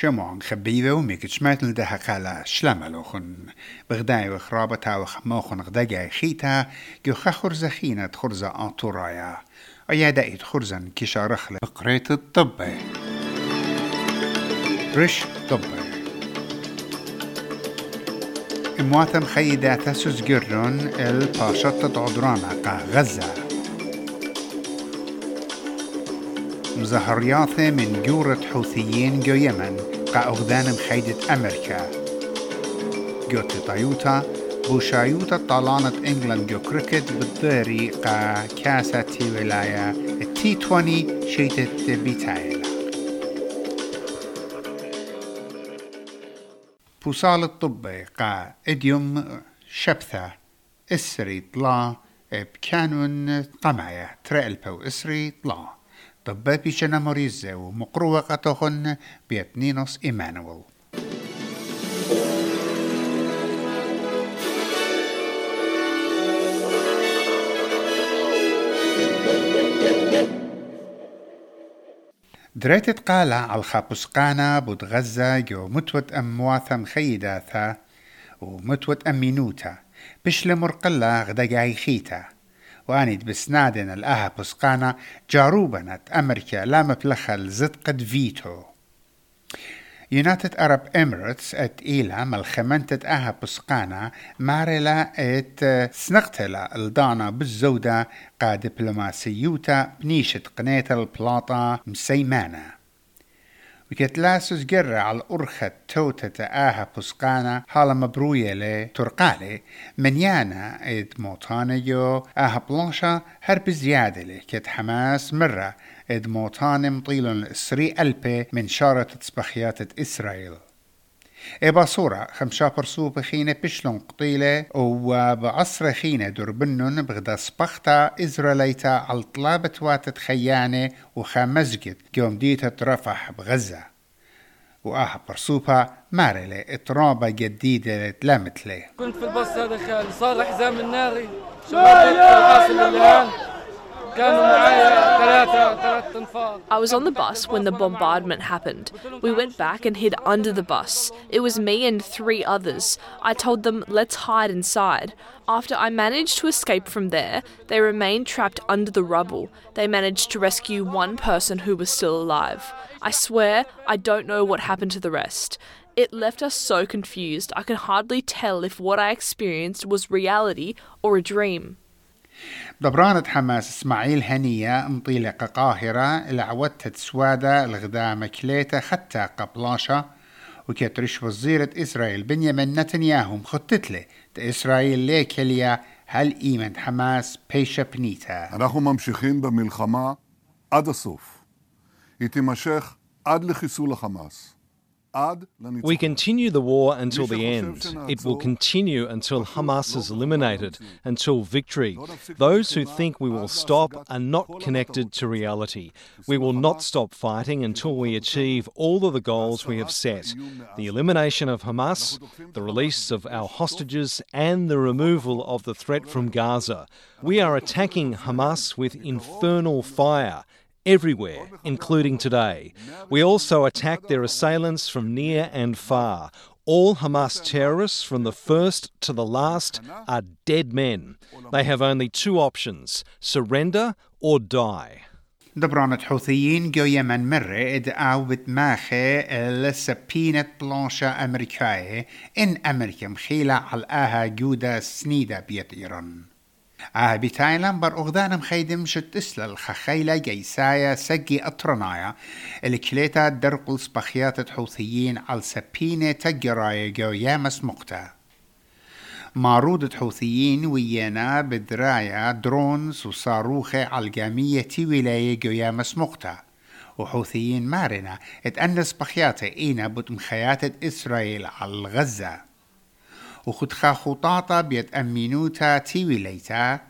شمعن خبيبة وميك شمات لدها قالا شلملوخن بغداي وخرابة تاوخ موخن غداي خيتا جو خخرزة خينة خرزة آنطورايا أيا دايت خرزن كشارخلة بقريت الطب رش طب امواتم خيدات سوزجرون الباشطة عدرانا قا غزة. مزهرياثة من جورة حوثيين جو يمن قا أغدان مخيدة أمريكا جو تطايوتا بوشايوتا طالانة إنجلاند جو كريكت بالديري قا كاسة تي ولاية التي 20 شيتت بيتايلا بوصال الطبي قا إديوم شبثة إسري طلا بكانون قماية ترقلبو إسري طلا. طبا بيشنا موريزة ومقروة قطوخن بيتنينوس إيمانويل. دريت قالة على الخابسقانة بود غزة جو متوت أم واثم خيداثا ومتوت أم مينوتا. بشل مرقلة غدا خيتا. وانيد بسنادن الأها بسقانا جاروبنت. أمريكا لا مبلخل زد قد فيتو. يونايتد أرب إميريتس ات إيلا ملخمنتت أها بسقانا مارلا إت سنقتلا الدانا بالزودة قا دبلوماسيوتا بنيشت قنية البلاطة مسيمانة وكتلاسوس جرة على الأرخة توتة آها بسقانا حالا مبروية لي ترقالي منيانا إد موتانيو آها بلانشا هرب زيادة لي كت حماس مرة إد موتان مطيلون السري ألبي من شارة تسبخيات إسرائيل. إبا صورة خمشا برسو بخينة بشلون قطيلة وبعصر خينة دربنن بغدا سبختا إزراليتا على طلابة واتت خيانة وخامزجد قوم ديتا رفح بغزة. وآها برسوبة مارلة إترابة جديدة تلامتلي كنت في الباص هذا خالي صار حزام الناري. الحاصل الآن. I was on the bus when the bombardment happened. We went back and hid under the bus. It was me and three others. I told them, let's hide inside. After I managed to escape from there, they remained trapped under the rubble. They managed to rescue one person who was still alive. I swear, I don't know what happened to the rest. It left us so confused, I can hardly tell if what I experienced was reality or a dream. دبرانة حماس اسماعيل هنية مطيلة قاهرة العودت سوادة الغدا مكليتة حتى قبلاشة وكترش وزيرة إسرائيل بنيامين نتنياهو مخطط إسرائيل ليكليا هل إيمان حماس بيشا بنيتا אנחנו ממשיכים במלחמה עד הסוף. היא תימשך עד לחיסול החמאס. We continue the war until the end. It will continue until Hamas is eliminated, until victory. Those who think we will stop are not connected to reality. We will not stop fighting until we achieve all of the goals we have set the elimination of Hamas, the release of our hostages, and the removal of the threat from Gaza. We are attacking Hamas with infernal fire everywhere, including today. We also attacked their assailants from near and far. All Hamas terrorists, from the first to the last, are dead men. They have only two options surrender or die. دبرانة حوثيين جو يمن مرة ادعاو بتماخي السبينة بلانشا أمريكاية إن أمريكا مخيلة على آها جودة سنيدة بيت إيران آه بتايلان بر أغدانم خيدم شت إسلال خخيلة جيسايا سجي أطرنايا الكليتا درقل سبخيات حوثيين على سبينة تجرايا جو يامس مقتا. معروضة حوثيين ويانا بدرايا درونز وصاروخة على الجامية تي ولاية جو يامس مقتا. وحوثيين مارنا اتأنس بخياتة إينا بتمخيات إسرائيل على غزة وخدخا خطاطة بيتأمنوتا تيوي ليتا.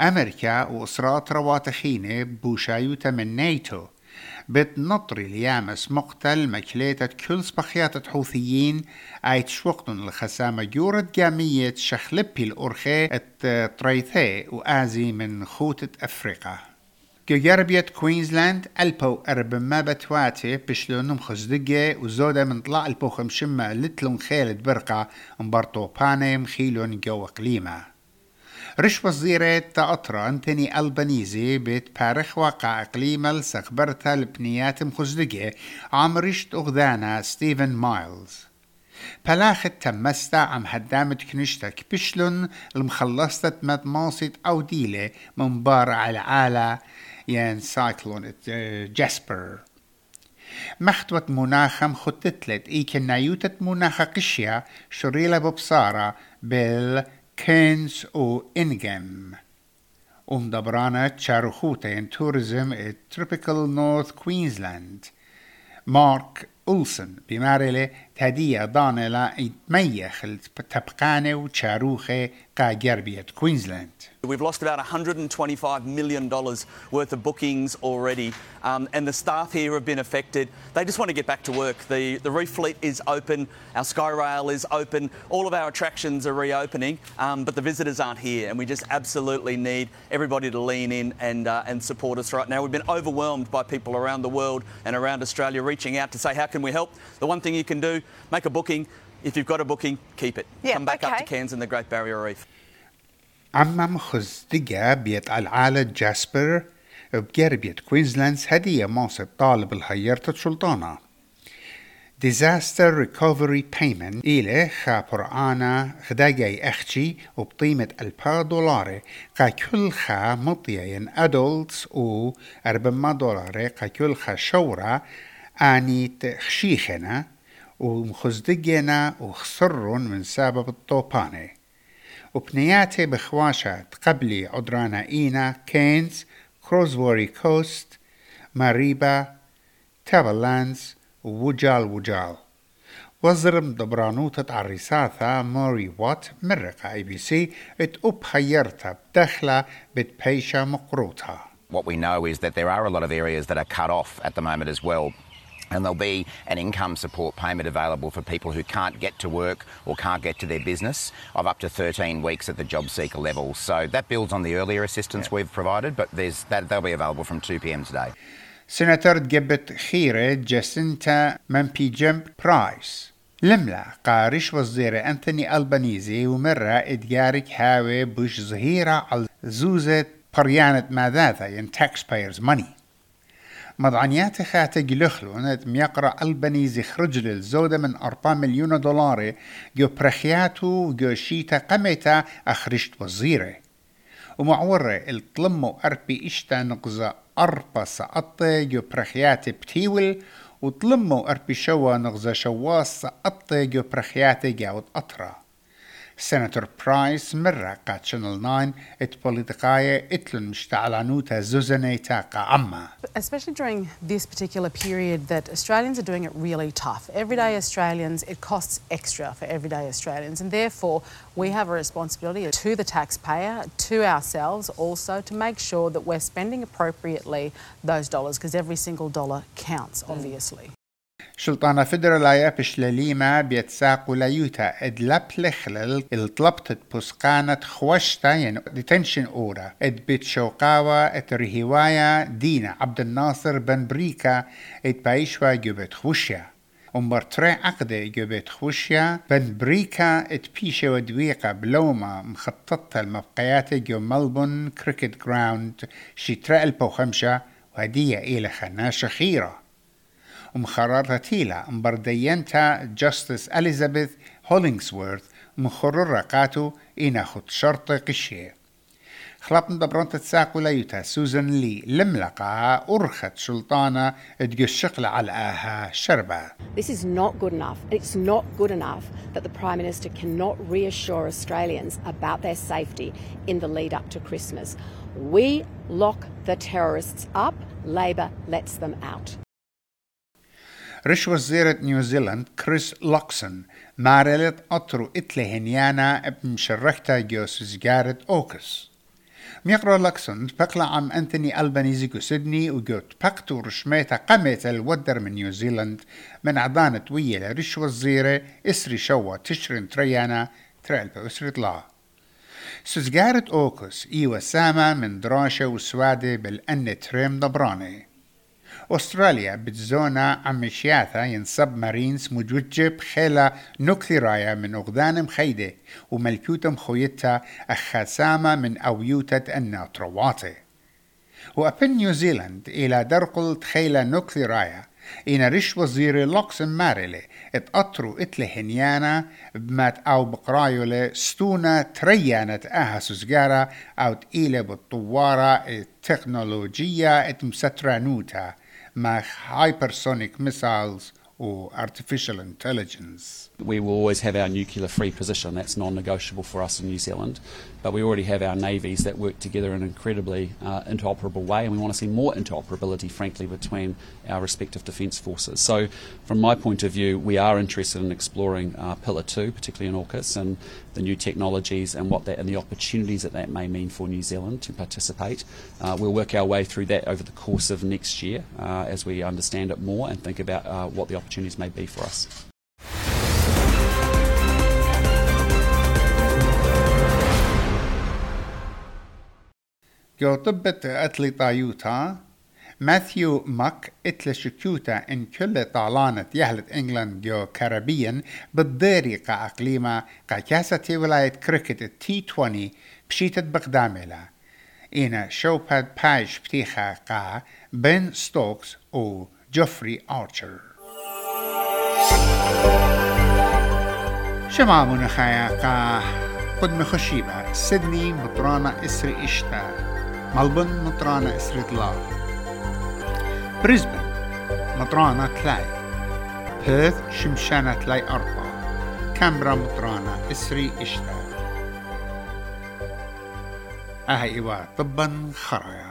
أمريكا وإسرات رواتخينة بوشايوتا من نيتو بتنطري ليامس مقتل مكليتة كل سبخيات حوثيين. آيت شوقتن الخسامة جورة جامية شخلبي الأرخي التريثي وآزي من خوتة أفريقيا. جربية كوينزلاند البو أرب ما بتواتي بشلو نمخز دقة وزودة من طلع البو خمشمة لتلون خيلد برقة مبرطو باني مخيلون جو قليمة رش وزيرة تأطرة أنتني ألبانيزي بيت بارخ واقع إقليم السخبرتا لبنيات عم رشت أغذانا ستيفن مايلز بلاخت تمستا عم هدامت كنشتك بشلون المخلصة مد ماصت أو ديلة من بار على عالة ين سايكلون جاسبر. مختوت مناخم خطتلت إي كنايوتة مناخ قشيا شريلة ببصارة بال كينز و إنجم أم دبرانة تشارخوتا ين توريزم تروبيكال نورث كوينزلاند مارك أولسن بمارلة تهدية ضانلة يتميخ التبقانة وشاروخة قا جربية كوينزلاند We've lost about $125 million worth of bookings already, um, and the staff here have been affected. They just want to get back to work. The, the reef fleet is open, our Skyrail is open, all of our attractions are reopening, um, but the visitors aren't here, and we just absolutely need everybody to lean in and, uh, and support us right now. We've been overwhelmed by people around the world and around Australia reaching out to say, How can we help? The one thing you can do, make a booking. If you've got a booking, keep it. Yeah, Come back okay. up to Cairns and the Great Barrier Reef. عمم خزدقة بيت العالة جاسبر بقربية كوينزلاند هدية ماصد طالب الهيرتة سلطانة Disaster Recovery Payment إلى خابر آنا خداجي أختي وبقيمة ألفا دولار قا كل خا مطيين أدولتس و أربما دولار قا كل خا شورا آني تخشيخنا ومخزدقنا وخسرون من سبب الطوبانه وبنياتي بخواشات قبلي عدرانا إينا كينز كروزوري كوست ماريبا تابلاندز ووجال وجال وزرم دبرانوتة عريساثا موري وات مرقة اي بي سي ات اب خيرتا بدخلة بتبيشا مقروطها What we know is that there are a lot of areas that are cut off at the moment as well. And there'll be an income support payment available for people who can't get to work or can't get to their business of up to 13 weeks at the job seeker level. So that builds on the earlier assistance we've provided, but there's that they'll be available from 2 p.m. today. سناتور جبت خيرة جاسنتا ممبي جمب برايس لملا قارش وزير أنتوني ألبانيزي ومرة إدجارك هاوي بوش ظهيرة على زوزة بريانة ماذاتا ين taxpayers money مضعنيات خاتة جلخلو ميقرأ ألبانيزي خرج للزودة من أربعة مليون دولار. جو برخياتو جو شيتا قمتا أخرجت وزيرة. ومعورة الطلمو أربي إشتا نقزة أربا سقطة جو برخياتي بتيول. وطلمو أربي شوا نغزة شواس سقطة جو برخياتي جاود أطرا. Senator Price mirrakka Channel 9 it politikaje itlun mxtaqlanuta zuzaneta ka Especially during this particular period that Australians are doing it really tough. Everyday Australians, it costs extra for everyday Australians and therefore we have a responsibility to the taxpayer, to ourselves also, to make sure that we're spending appropriately those dollars because every single dollar counts, mm. obviously. شلطانة فدرالايا بشلاليما بيتساقو ليوتا إد لبلخلل الطلبتت بسقانة خوشتا ين ديتنشن أورا. إد بيت شوقاوا إد رهوايا دينا. عبد الناصر بن بريكا إد بايشوا جبت خوشيا. ومبرتري عقدة جبت خوشيا. بن بريكا إد بيشا ودويقة بلوما مخططة المبقيات جو ملبون كريكت جراوند شتراء البوخمشة وهدية إلى خناشة خيرة ومخررة تيلا مبردينتا جاستس أليزابيث هولينغسورث مخرر قاتو إنا خد شرط قشية خلطن دبرونت تساقو ليوتا سوزن لي لملقا أرخت شلطانة تقشق على آها شربة This is not good enough. It's not good enough that the Prime Minister cannot reassure Australians about their safety in the lead up to Christmas. We lock the terrorists up, Labor lets them out. رش وزيرة نيوزيلاند كريس لوكسون مارلت أطرو إتلي هنيانا ابن شركتا جوس زجارة أوكس. ميقرأ لوكسون بقلا عم أنتوني ألبانيزي جو سيدني وجوت بقتو رشميتا قمت الودر من نيوزيلاند من عضانة ويا رش وزيرة إسري شوا تشرين تريانا ترالبا أسرة لا. سزجارة أوكس إي وسامة من دراشة وسوادة بالأن تريم دبراني أستراليا بتزونا عم شياثا ينصب مارينز مجوجب خيلا نوكليرايا من أغدان مخيدة وملكوتة مخويتها أخاسامة من أويوتة الناطرواتي وأبن نيوزيلند إلى درقل تخيلا نوكليرايا إن رش وزير لوكس مارلي اتقطروا اتل هنيانا بمات أو بقرايولة ستونا تريانت آها سوزجارة أو تقيلة بالطوارة التكنولوجية اتمسترانوتا. مع hypersonic missiles or artificial intelligence. We will always have our nuclear free position, that's non negotiable for us in New Zealand. But we already have our navies that work together in an incredibly uh, interoperable way, and we want to see more interoperability, frankly, between our respective defence forces. So, from my point of view, we are interested in exploring uh, Pillar 2, particularly in AUKUS, and the new technologies and what that and the opportunities that that may mean for New Zealand to participate. Uh, we'll work our way through that over the course of next year uh, as we understand it more and think about uh, what the opportunities may be for us. طبت أتلي طايوتا ماثيو ماك اتل شكوتا إن كل طالانة يهلت إنجلاند جو كاربيا بالديري قا أقليما قا كاسة ولاية كريكت التي 20 بشيتة بقداملا إنا شوباد باج بتيخا قا بن ستوكس و جوفري آرشر. شمع منخايا قا قد مخشيبة سيدني مطرانة إسري إشتا. ملبن مطرانة إسري طلاق بريسبن مطرانة تلاي. بيرث شمشانة تلاي أربعة. كامبرا مطرانة إسري إشتا. أهي إيوا طبا خرايا.